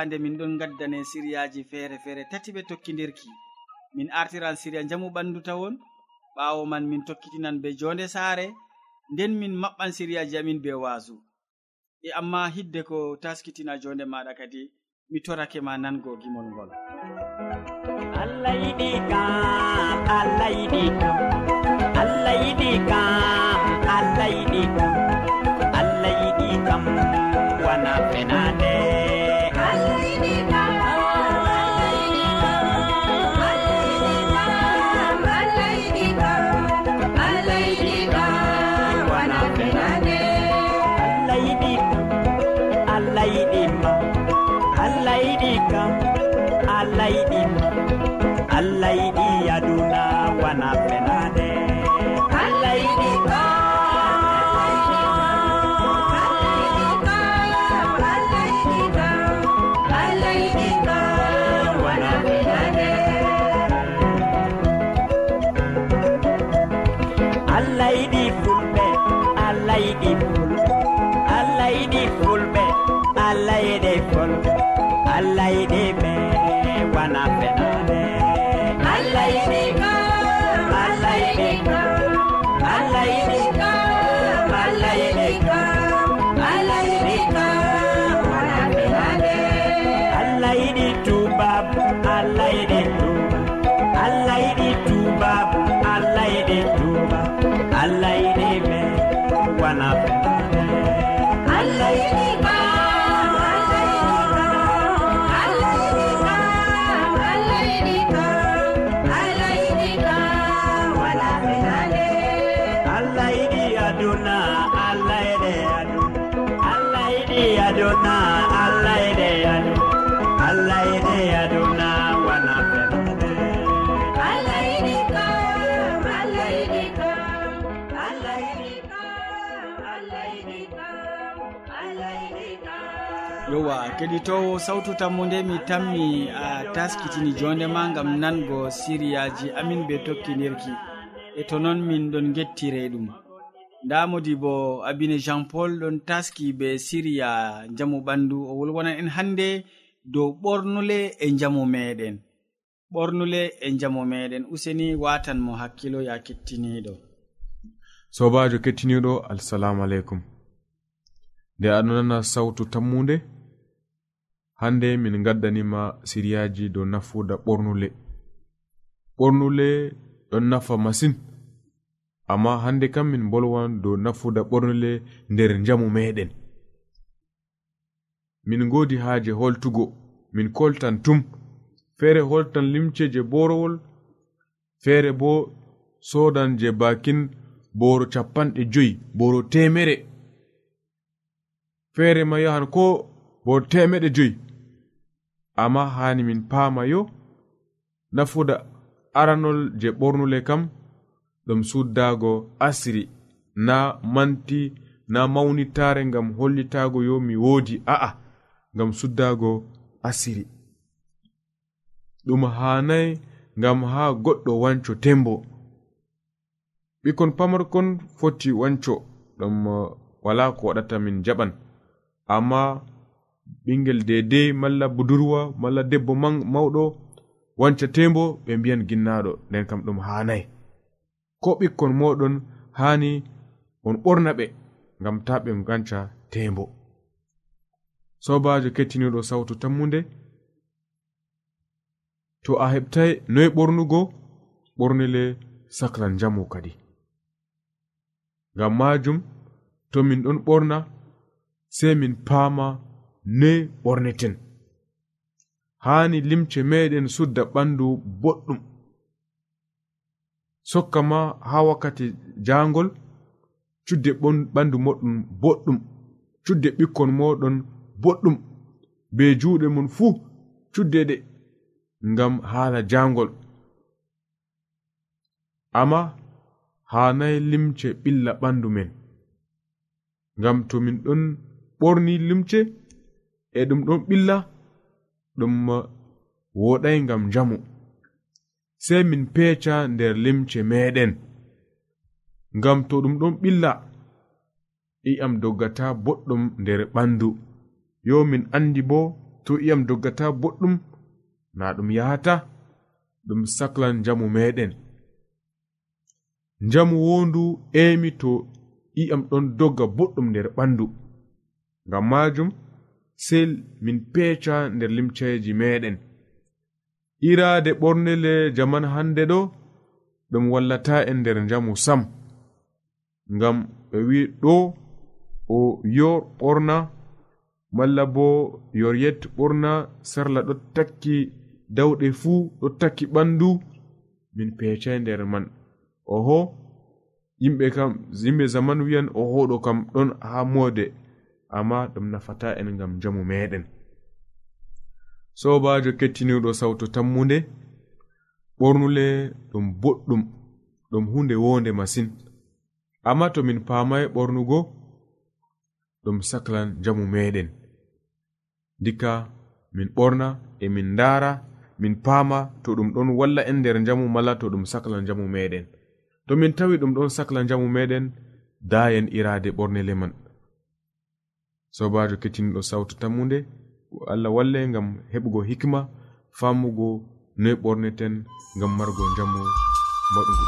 yewande min ɗon gaddane siriyaji feere feere tati ɓe tokkidirki. Min artiran siriya jamu ɓandu tawon ɓawo man min tokkitinan be jonde saare nden min maɓɓan siriyaji amin be waasu. E amma hidde ko taskitina jonde maɗa kadi mi torake ma nango gimol ngol. Allah yiɗi ka allah yiɗi ka allah yiɗi kam jonna allah e ɗe yadu allah e ɗe yaduna wana fenade. Allah yiɗi kam allah yiɗi kam allah yiɗi kam allah yiɗi kam allah yiɗi kam. Yowa keɗitowo sawtu tammu nde mi tammi a taskitini jondema gam nango siriyaji amin ɓe tokkidirki e to noon min ɗon gettire ɗum. nda modi bo abine jean paul ɗon taski be siriya jamu ɓandu. O wolwonan en hannde dow ɓornule e jamu meɗen. Ɓornule e jamu meɗen. Useni watan mo hakkilo ya kettiniɗo. Sobajo kettiniɗo assalamu aleykum. Nde aɗo nana sawtu tammude hande min gaddanima siriyaji dow nafuda ɓornule. Ɓornule ɗon nafa masin. amma hande kam min bolwan dow nafuda ɓornole nder njamu meɗen. Min godi haaje holtugo min koltan tum. Feere holtan limce je borowol feere bo sodan je bakin boro capanɗe joyi boro temere feere ma yahan ko boro temeɗe joyi. Amma hani min paama yo nafuda aranol je ɓornule kam ɗum suddaago asiri na manti na mawnitare ngam hollitago yo mi woodi a'a ngam suddago asiri ɗum hanayi ngam ha goɗɗo wanco tembo. Ɓikkon pamarkon foti wanco ɗum uh, wala ko waɗata min jaɓan. Amma ɓingel dedei malla budurwa malla debbo mawɗo wanca tembo ɓe mbiyan ginnaɗo nden kam ɗum hanayi ko ɓikkon moɗon hani on ɓorna ɓe ngam ta ɓe ganca tembo sobajo kettiniɗo sawtu tammude to a heɓtai noy ɓornugo? Ɓornile saclan jamu kadi. Ngam majum to min ɗon ɓorna sei min paama noy ɓorneten. Hani limce meɗen sudda ɓandu boɗɗum. sokka ma ha wakkati jangol cudde ɓandu moɗon boɗɗum. Cudde ɓikkon moɗon boɗɗum. Be juuɗe mum fuu cudde ɗe ngam haala jangol amma hanayi limce ɓilla ɓandu men. Ngam to min ɗon ɓorni limce e ɗum ɗon ɓilla ɗum woɗai ngam njamu. sei min peca nder limce meɗen. Ngam to ɗum ɗon ɓilla i'am doggata boɗɗum nder ɓandu. Yo min andi bo to i'am doggata boɗɗum na ɗum yahata ɗum saklan njamu meɗen. Njamu wondu emi to i'am ɗon dogga boɗɗum nder ɓandu. Ngam majum sei min peca nder limceji meɗen. iraade ɓornele jaman hannde ɗo ɗum wallata en nder njamu sam. Ngam ɓe wi ɗo o yor ɓorna malla bo yoryet ɓorna sarla ɗo takki dawɗe fuu ɗo takki ɓandu min pecai nder man. Oho yimɓe kam yimɓe zaman wiyan oho ɗo kam ɗon haa mode amma ɗum nafata en ngam njamu meɗen sobajo kettiniɗo sawto tammude ɓornule ɗum boɗɗum ɗum hunde wonde masin. Amma to min pamai ɓornugo ɗum saklan jamu meɗen. Dikka min ɓorna e min ndara min paama to ɗum ɗon walla en nder jamu mala to ɗum saklan jamu meɗen. To min tawi ɗum ɗon sakla jamu meɗen dayen irade ɓornele man. Sobajo kettiniɗo sawtu tammude allah walle ngam heɓugo hikma famugo noy ɓorneten ngam margo jamu maɗugo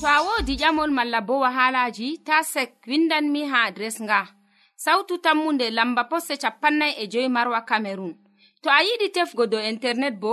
to a wodi ƴamol malla bo wahalaji ta sek windanmi ha adres nga. Sautu tammunde lamba posse capannay e joyi marwa camerun to a yiɗi tefgo dow internet bo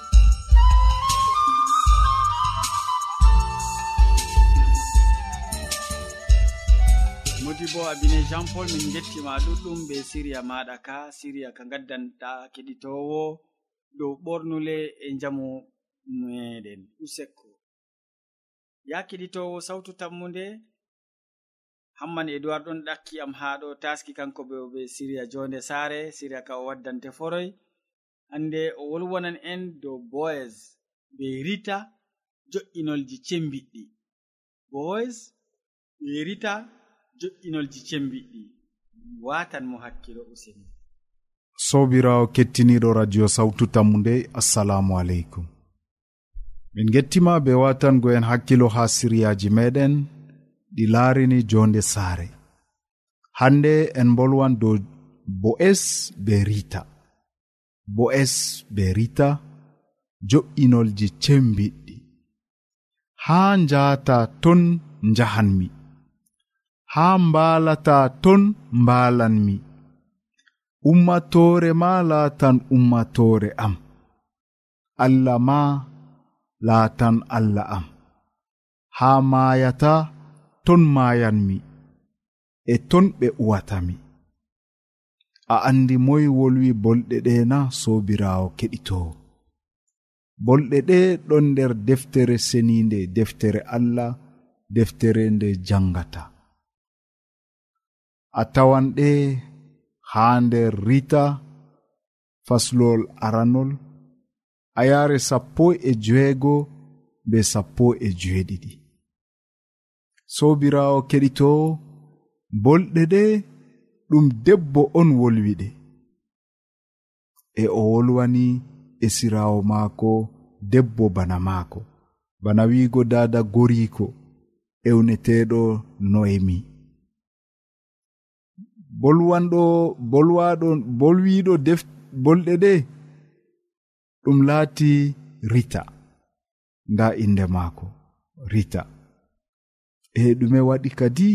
modi bo abine jean paul min gettima ɗuɗɗum be siriya maɗa ka. Siriya ka gaddanɗa keɗitowo. Dow ɓornule e jamu meɗen usekko. Ya keɗitowo sawtu tammude hamman edoird ɗon ɗakki am ha ɗo taski kanko be be siriya jonde saare. Siriya ka o waddante foroy hande o wolwonan en dow boys be rita jo'inolji cembiɗɗi. Boys be rita joƴƴinolji cembiɗɗi watan mo hakkilo useni sobirawo kettiniɗo radio sawtu tammu nde assalamu aleykum. Min gettima be watango en hakkilo ha siriyaji meɗen ɗi laarini jonde saare. Hande en bolwan dow bo'es be rita bo'es be rita jo'inolji cembiɗɗi haa njahata ton njahanmi. haa mbaalata ton mbaalanmi ummatoore ma laatan ummatoore am. Allah ma laatan allah am. Haa maayata ton maayanmi e ton ɓe uwatami a andi moy wolwi bolɗe ɗe na sobirawo keɗitowo bolɗe ɗe ɗon nder deftere seninde deftere allah deftere nde jangata. a tawan ɗe haa nder rita faslol aranol. A yaare sappo e joeego be sappo e joeɗiɗi sobirawo keɗitowo bolɗe ɗe ɗum debbo on wolwiɗe. E o wolwani esirawo maako debbo bana maako. Bana wiigo dada goriko ewneteɗo noemi. bolwanɗo bolwaɗo bolwiɗo def bolɗe ɗe ɗum laati rita. Nda inde maako rita. E ɗume waɗi kadi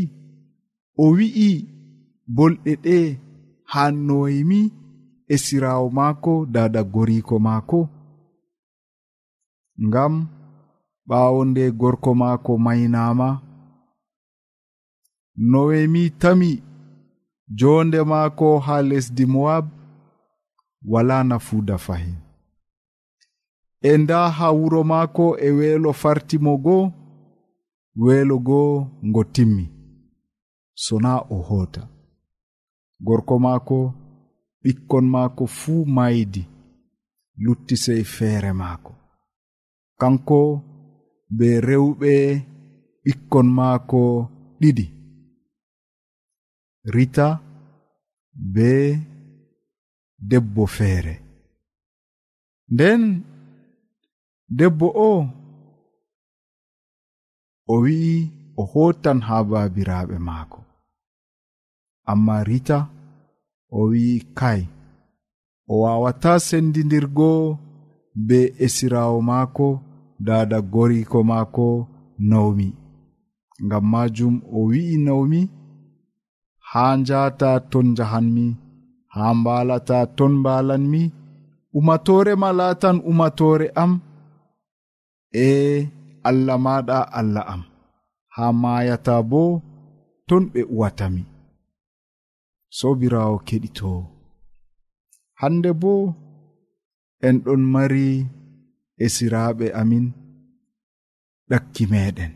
o wi'i bolɗe ɗe hannoymi e sirawo maako dada goriko maako. Ngam ɓaawo nde gorko maako maynama nowemi tami jonde maako ha lesdi mowab wala nafuuda fahin e nda ha wuro maako e weelo fartimo goo weelo goo ngo timmi sona o hoota. Gorko maako ɓikkon maako fuu maydi lutti sey feere maako. Kanko be rewɓe ɓikkon maako ɗiɗi. rita be debbo feere. Nden debbo o o wi'i o hotan ha baabiraaɓe maako. Amma rita o wi'i kai o wawata sendidirgo be esirawo maako dada goriko maako nawmi. Ngam majum o wi'i nawmi haa njata ton njahanmi haa mbaalata ton mbaalanmi umatore ma laatan umatore am. E allah maɗa allah am. Haa maayata bo ton ɓe uwatami sobirawo keɗitowo hande bo en ɗon mari e amin ɗakki meɗen.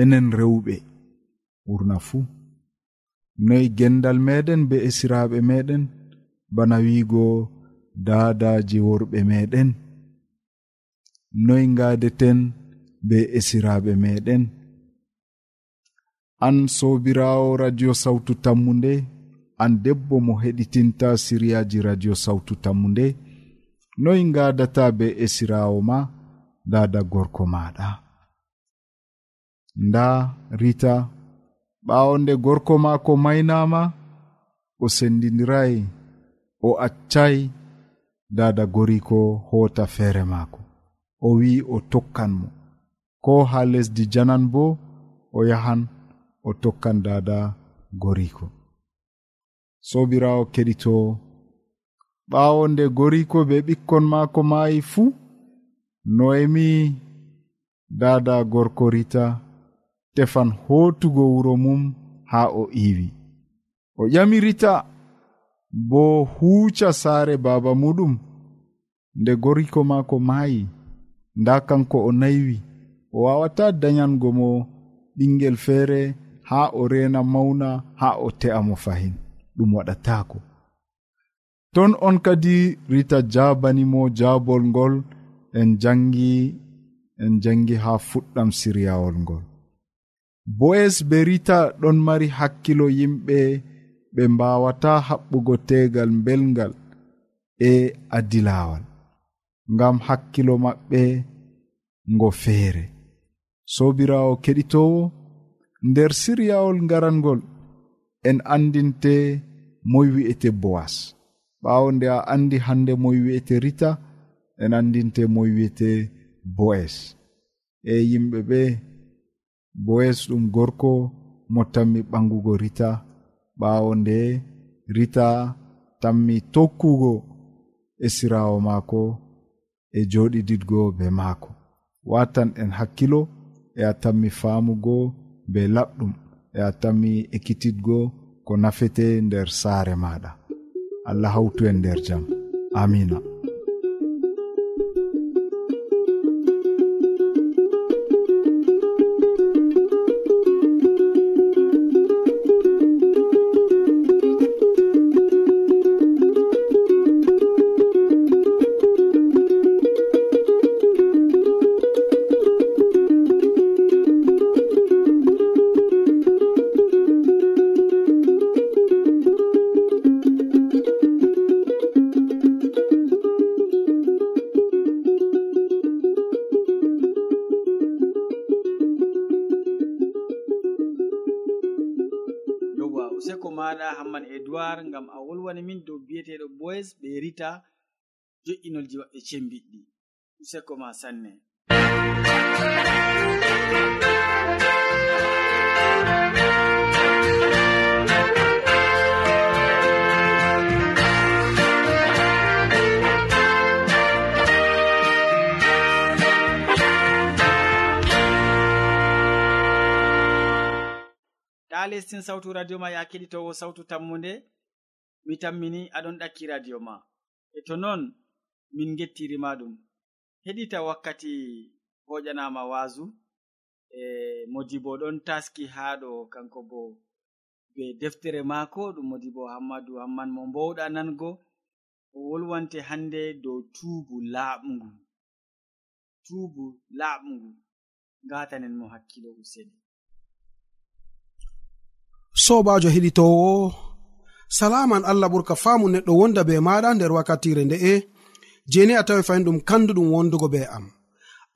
Enen rewɓe. Ɓurna fuu noyi gendal meɗen be esiraɓe meɗen bana wiigo daadaji worɓe meɗen. Noyi gadeten be esiraɓe meɗen. An sobirawo radio sawtu tammu nde an debbo mo heɗitinta siriyaji radio sawtu tammu nde noyi gadata be esirawo ma dada gorko maɗa nda rita ɓaawo nde gorko maako maynama o sendidirayi o accayi dada goriko hota feere maako. O wi'i o tokkan mo. Ko ha lesdi janan bo o yahan o tokkan dada goriko sobirawo keɗito ɓawo nde goriko be ɓikkon maako maayi fuu noemi dada gorko rita tefan hootugo wuro mum haa o iiwi o ƴamirita bo huuca saare baaba muɗum nde goriko maako maayi. Nda kanko o naywi o wawata dayango mo ɓingel feere haa o reena mawna haa o te'a mo fahin. Ɗum waɗatako ton on kadi rita jabanimo jaabol ngol en jangi en jangi haa fuɗɗam siryawol ngol. boes be rita ɗon mari hakkilo yimɓe ɓe mbawata haɓɓugo tegal belgal e adilawal ngam hakkilo maɓɓe ngo feere. Sobirawo keɗitowo nder siryawol ngarangol en andinte moy wi'ete bowas ɓawo nde a andi hande moy wi'ete rita en andinte moy wi'ete boes. E yimɓe ɓe bowes ɗum gorko mo tammi ɓangugo rita. Ɓawo nde rita tammi tokkugo e sirawo maako e joɗididgo be maako. Watan en hakkilo e a tammi faamugo be laɓɗum e a tammi ekkititgo ko nafete nder saare maɗa allah hawtu en nder jam. Amina. useko maɗa hamman edoird ngam a wolwani min dow biyeteɗo boys ɓe rita jo'inolji maɓɓe cembiɗɗi. Useko ma sanne. thank you ha lestin sautu radio ma ya keɗitowo sautu tammude mi tammini aɗon ɗakki radio ma. E to non min gettirima ɗum. Heɗita wakkati hoƴanama wasu e modibo ɗon taski ha ɗo kanko bo be deftere maako ɗum modibo hammadou hamman mo mbowɗa nango o wolwante hande dow tuubu laaɓngu. Tuubu laaɓngu. Ngatanen mo hakkilo useni. sobajo heɗitowo salaman allah ɓurka faamu neɗɗo wonda be maɗa nder wakkatire nde'e jeni a tawi fayin ɗum kanduɗum wondugo be am.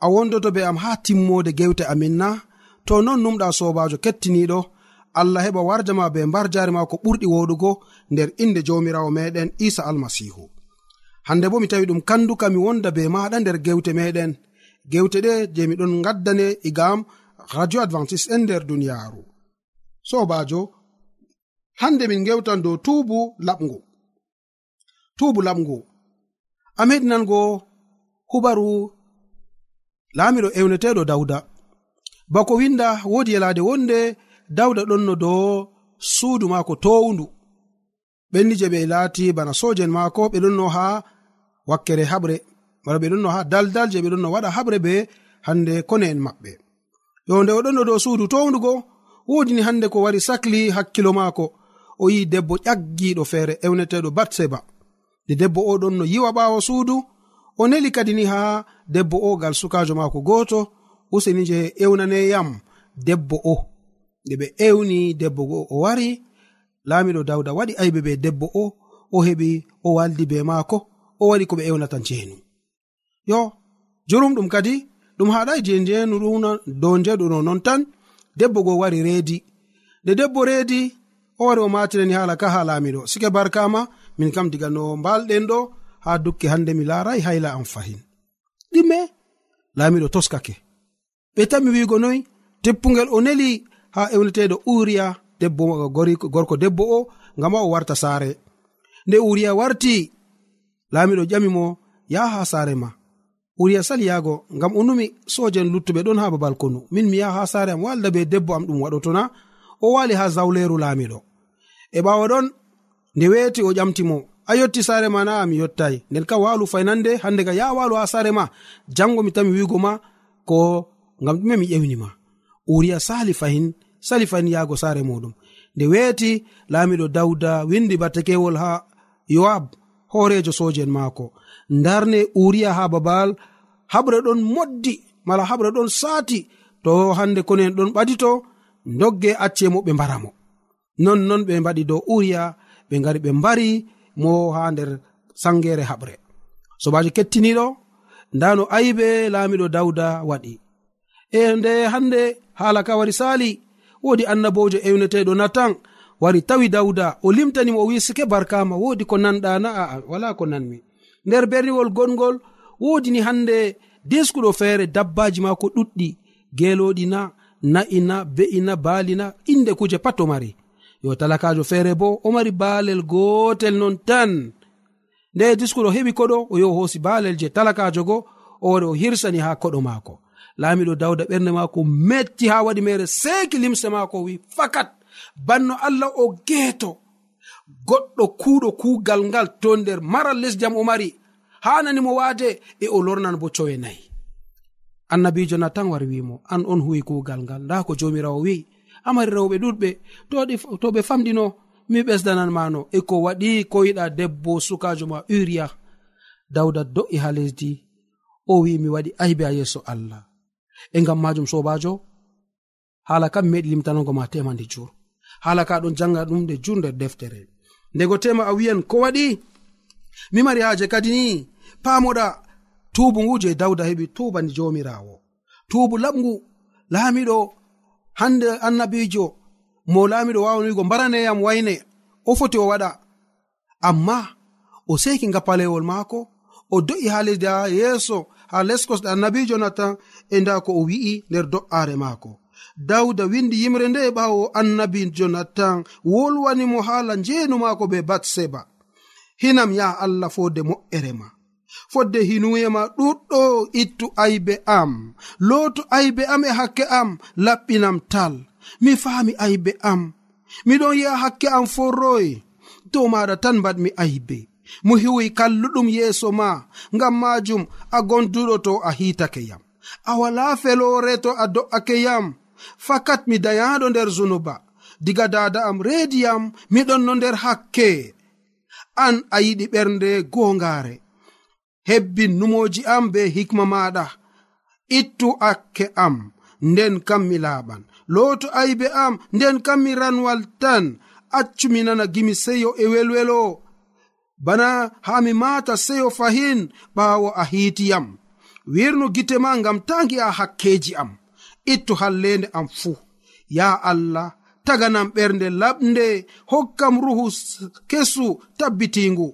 A wondoto be am ha timmode gewte amin na to non numɗa sobajo kettiniɗo allah heɓa warjama be mbar jari ma ko ɓurɗi woɗugo nder inde jawmirawo meɗen isa almasihu. Hande bo mi tawi ɗum kanduka mi wonda be maɗa nder gewte meɗen. Gewte ɗe je miɗon gaddane igam radio advantice'en nder duniyaru. Sobajo hande min gewtan dow tuubu laɓngu tuubu laɓngu a meɗinango hubaru laamiɗo ewneteɗo dawda bako winda wodi yalade wonde dawda ɗonno dow suudu maako towndu. Ɓenni je ɓe laati bana sojen maako ɓe ɗonno ha wakkere haɓre mara ɓe ɗonno ha daldal je ɓe ɗonno waɗa haɓre be hande kone en maɓɓe. Yo nde o ɗonno dow suudu towndugo wodini hande ko wari sakli hakkilo maako. o yi'i debbo ƴaggiɗo feere ewneteɗo batseba. Nde debbo o ɗon no yiwa ɓawo suudu o neli kadi ni ha debbo o gal sukajo maako goto useni je ewnaneyam debbo o. Nde ɓe ewni debbo go o wari laamiɗo dawda waɗi aybe be debbo o o heɓi o waldi be maako o waɗi ko ɓe ewnata njeenu yo jurumɗum kadi ɗum haɗai je njeenu ɗuna dow njeɗuno non tan debbo go wari reedi. Nde debbo reedi o wari o matirani hala ka ha laamiɗo sike barkama min kam diga no mbalɗen ɗo ha dukki hande mi laarai hayla am fahin. Ɗume laamiɗo toskake. Ɓe tami wigo noyi teppugel o neli ha ewneteɗo uriya debbo gorko debbo o ngama o warta saare. Nde uriya warti laamiɗo ƴami mo yaha ha saare ma. Uriya sali yaago ngam o numi sojen luttuɓe ɗon ha babal konu. Min mi yaha ha saare am walda be debbo am ɗum waɗotona o wali ha zawleru laamiɗo. e ɓawo ɗon nde weeti o ƴamtimo a yotti saare ma na mi yottai. Nden kam walu faynande hande ga ya walu ha saare ma jango mi tami wigo ma ko ngam ɗume mi ƴewnima uriya sali fahin sali fahin yahgo saare muɗum nde weeti laamiɗo dawda windi battakewol ha yoab hoorejo soje en maako. Darne uriya ha babal haɓre ɗon moddi mala haɓre ɗon saati. To hande konen ɗon ɓadito dogge acce mo ɓe mbaramo nonnon ɓe mbaɗi dow uriya ɓe ngari ɓe mbari mo ha nder sangere haɓre. Sobajo kettiniɗo nda no ayibe laamiɗo dawda waɗi. E nde hande haala ka wari sali wodi annabojo ewneteɗo natan wari tawi dawda o limtanimo o wi sike barkama wodi ko nanɗana aa wala ko nanmi. Nder berniwol gonngol wodi ni hande deskuɗo feere dabbaji ma ko ɗuɗɗi geloɗi na na'ina be'ina baalina inde kuje pat o mari. yo talakajo feere bo o mari baalel gotel non tan. Nde diskuɗo heɓi koɗo o yo hoosi baalel je talakajo go o wari o hirsani ha koɗo maako. Laamiɗo dawda ɓernde maako metti ha waɗi mere seeki limse maako wi fakat. Banno allah o geeto. Goɗɗo kuuɗo kuugal ngal to nder maral lesjam o mari. Hananimo waade e o lornan bo cowe nayi. Annabijo natan wari wimo an on huwi kuugal ngal. Nda ko jomirawo wi'i amari rewɓe ɗuɗɓe. To ɓe famɗino mi ɓesdanan mano e ko waɗi koyiɗa debbo sukajo ma uria dawda do'i ha lesdi. O wi mi waɗi aybe a yeeso allah. E ngam majum sobajo hala kam mi meɗi limtanogo ma tema nde jur. Hala ka ɗon janga ɗum nde jur nder deftere. Ndego tema a wiyan ko waɗi? Mi mari haje kadi ni. Pamoɗa tubu ngu je dawda heɓi tubani jomirawo. Tubu laɓngu laamiɗo hande annabijo mo laamiɗo wawanigo mbaraneyam wayne o foti o waɗa. Amma o seki ngapalewol maako o do'i ha lesdi ha yeeso ha les kosɗe annabijo natan e nda ko o wi'i nder do'are maako. Dawda windi yimre nde e ɓawo annabijo natan wolwanimo haala njeenu maako be batseba. Hinam yaha allah fode mo'ere ma. fodde hinuyema ɗuɗɗo ittu aybe am. Looto aybe am e hakke am laɓɓinam tal. Mi faami aybe am. Miɗon yi'a hakke am forroy. Dow maɗa tan mbaɗmi aybe. Mo hiwi kalluɗum yeeso ma ngam majum a gonduɗo to a hiitake yam. A wala felore to a do'ake yam. Fakat mi dayaɗo nder zunuba. Diga dada am reediyam miɗon no nder hakke. An a yiɗi ɓernde goongare hebbin numoji am be hikma maɗa ittu akke am nden kam mi laaɓan. Looto aybe am nden kam mi ranwal tan. Accu mi nana gimi seyo e welwelo. Bana haa mi maata seyo fahin ɓaawo a hiitiyam wirnu gite ma ngam tangi a hakkeji am. Ittu hallende am fuu. Ya allah taganam ɓernde laɓnde hokkam ruhu kesu tabbitingu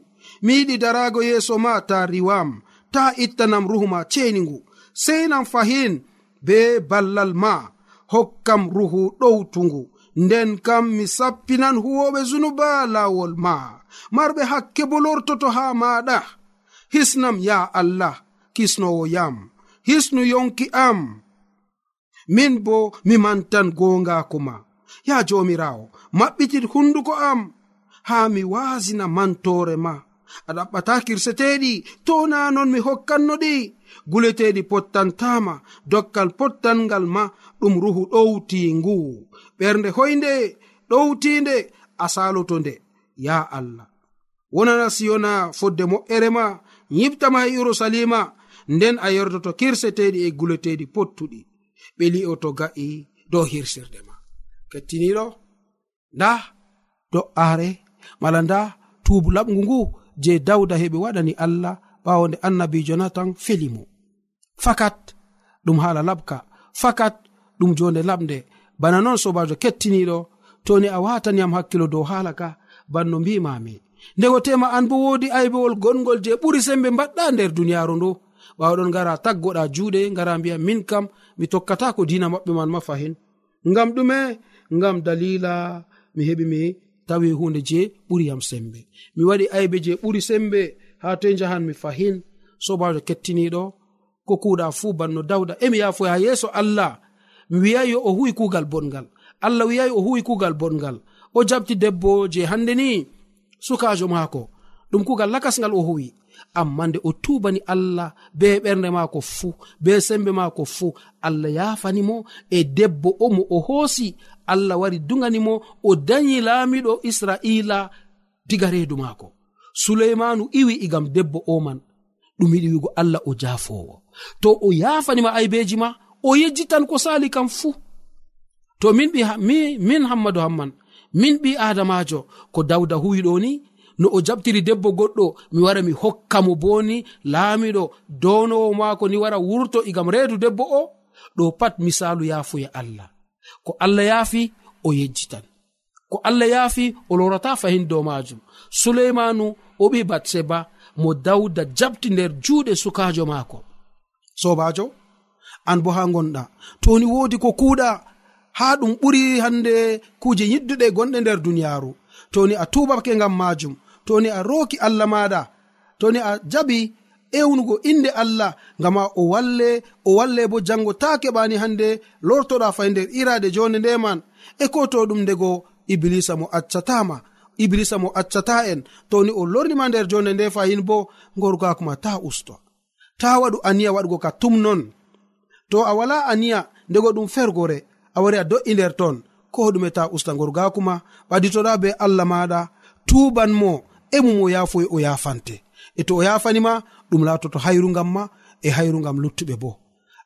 mi yiɗi darago yeeso ma ta riwam ta ittanam ruhuma ceningu sei nam fahin be ballal ma hokkam ruhu ɗowtungu. Nden kam mi sappinan huwoɓe zunuba lawol ma. Marɓe hakke bo lortoto haa maɗa hisnam ya allah kisnowo yam. Hisnu yonki am. Min bo mi mantan gongako ma. Ya jomirawo maɓɓitit hunduko am. Ha mi wasina mantore ma. a ɗaɓɓata kirseteɗi to na non mi hokkannoɗi. Guleteɗi pottantama dokkal pottangal ma ɗum ruhu ɗowti ngu. Ɓernde hoynde ɗowtinde a saloto nde ya allah. Wonana siyona fodde moƴƴere ma yiɓtama e yerusalima nden a yerdoto kirseteɗi e guleteɗi pottuɗi. Ɓe li'o to ga'i dow hirsirde ma. Kettiniɗo nda do'are mala nda tubu laɓgu ngu je dawda heɓe waɗani allah ɓawo nde annabijo natan feli mo fakat ɗum hala laɓka fakat ɗum jonde laɓde bana non sobajo kettiniɗo to ni a wataniyam hakkilo dow hala ka banno mbimami. Ndego tema an bo wodi aybewol gongol je ɓuri sembe mbaɗɗa nder duniyaru ndu. Ɓawɗon gara taggoɗa juuɗe gara mbiya min kam mi tokkata ko dina maɓɓe man ma fahin. Ngam ɗume ngam dalila mi heɓi mi tawi hunde je ɓuri yam sembe. Mi waɗi aybe je ɓuri sembe ha toye jahan mi fahin sobajo kettiniɗo ko kuuɗa fuu banno dawda. Emi yafoy ha yeeso allah mi wi'ai o huwi kuugal bongal allah wiyayi o huwi kuugal bongal o jabti debbo je hande ni sukajo maako ɗum kuugal lakas ngal o huwi. amma nde o tubani allah be ɓernde maako fuu be sembe maako fuu allah yafanimo e debbo o mo o hoosi allah wari duganimo o dayi laamiɗo israila diga reedu maako. Suleymanu iwi igam debbo o man ɗum yiɗi wigo allah o jafowo to o yafanima aybeji ma o yejjitan ko sali kam fuu. To min ɓi min hammadou hamman min ɓi adamajo ko dawda huwiɗo ni no o jaɓtiri debbo goɗɗo mi wara mi hokka mo boni laamiɗo donowo maako ni wara wurto igam reedu debbo o ɗo pat misalu yaafuya e allah. Ko allah yaafi o yejjitan. Ko allah yaafi o lorata fahin dow majum suleimanu o ɓi batseba mo dawda jaɓti nder juuɗe sukajo maako. Sobajo an bo ha gonɗa toni wodi ko kuuɗa ha ɗum ɓuri hande kuuje yidduɗe gonɗe nder duniyaaru. Toni a tubake ngam majum toni a roki allah maɗa toni a jaɓi ewnugo inde allah ngama o walle o walle bo jango ta keɓani hande lortoɗa fay nder irade jonde ndeman e ko to ɗum ndego iblisa mo accatama iblisa mo accata en toni o lornima nder jonde nde fayin bo gorgakoma ta usto. Ta waɗu aniya waɗugo ka tum non. To a wala aniya ndego ɗum fergore a wari a do'i nder ton ko ɗume ta usta gorgakuma ɓaditoɗa be allah maɗa tuban mo e mum o yaafoye o yaafante. E to o yafanima ɗum latoto hayrugam ma e hayrugam luttuɓe bo.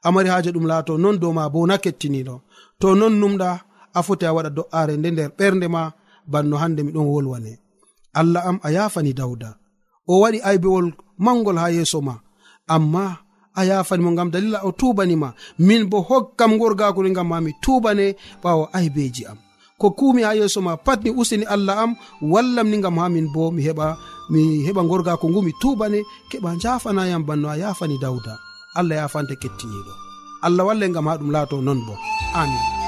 Amari haaje ɗum laato non dow ma bo na kettiniɗo to non numɗa a foti a waɗa do'are nde nder ɓernde ma banno hande miɗon wolwane. Allah am a yafani dawda o waɗi aybewol mangol ha yeeso ma. Amma a yafanimo ngam dalila o tubanima min bo hokkam gorgakure ngam ma mi tubane ɓawo aybeji am. ko kumi ha yeeso ma pat ni usini allah am wallam ni gam ha min bo mi heɓa mi heɓa gorgako ngu mi tubane keɓa jafanayam banno a yafani dawda allah yafante kettiniɗo allah walle gam ha ɗum laato non bo. Amin.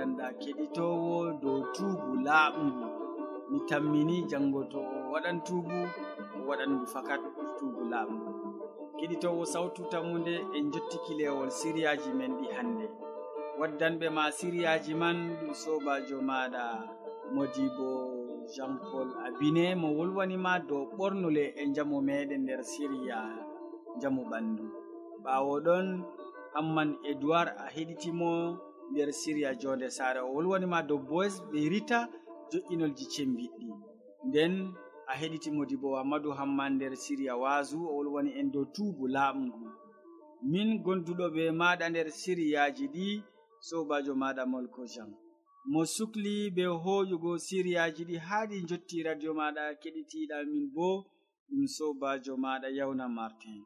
danɗa keɗitowo dow tubu laaɓngu mi tammini jango to o waɗan tubu o waɗangu fakat tubu laaɓngu keɗitowo sawtu tammude en jottiki lewol siriyaji men ɗi hannde. Waddanɓe ma siriyaji man ɗum sobajo maɗa modibo jean paul abine mo wolwanima dow ɓornule e jamu meɗen nder siriya jamu ɓandu ɓawo ɗon hamman edoird a heɗitimo nder siriya jonde sare o. Wolwanima dow boys ɓe rita joƴƴinolji cembiɗɗi. Nden a heɗiti modi bo ammadou hamman nder siriya wasu o wolwani en dow tuubu laaɓngu min gonduɗo ɓe maɗa nder siriyaji ɗi sobajo maɗa molko jam mo sukli be hoƴugo siriyaji ɗi haaɗi jotti radio maɗa keɗitiɗa min bo ɗum sobajo maɗa yawna martin.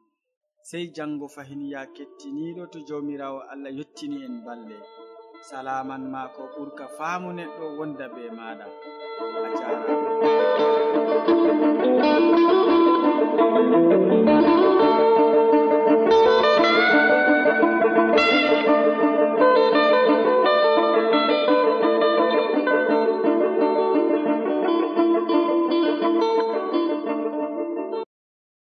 Sey jango fahin ya kettiniɗo to jawmirawo allah yettini en balle. salaman maako ɓurka faamu neɗɗo wonda be maɗa a jarama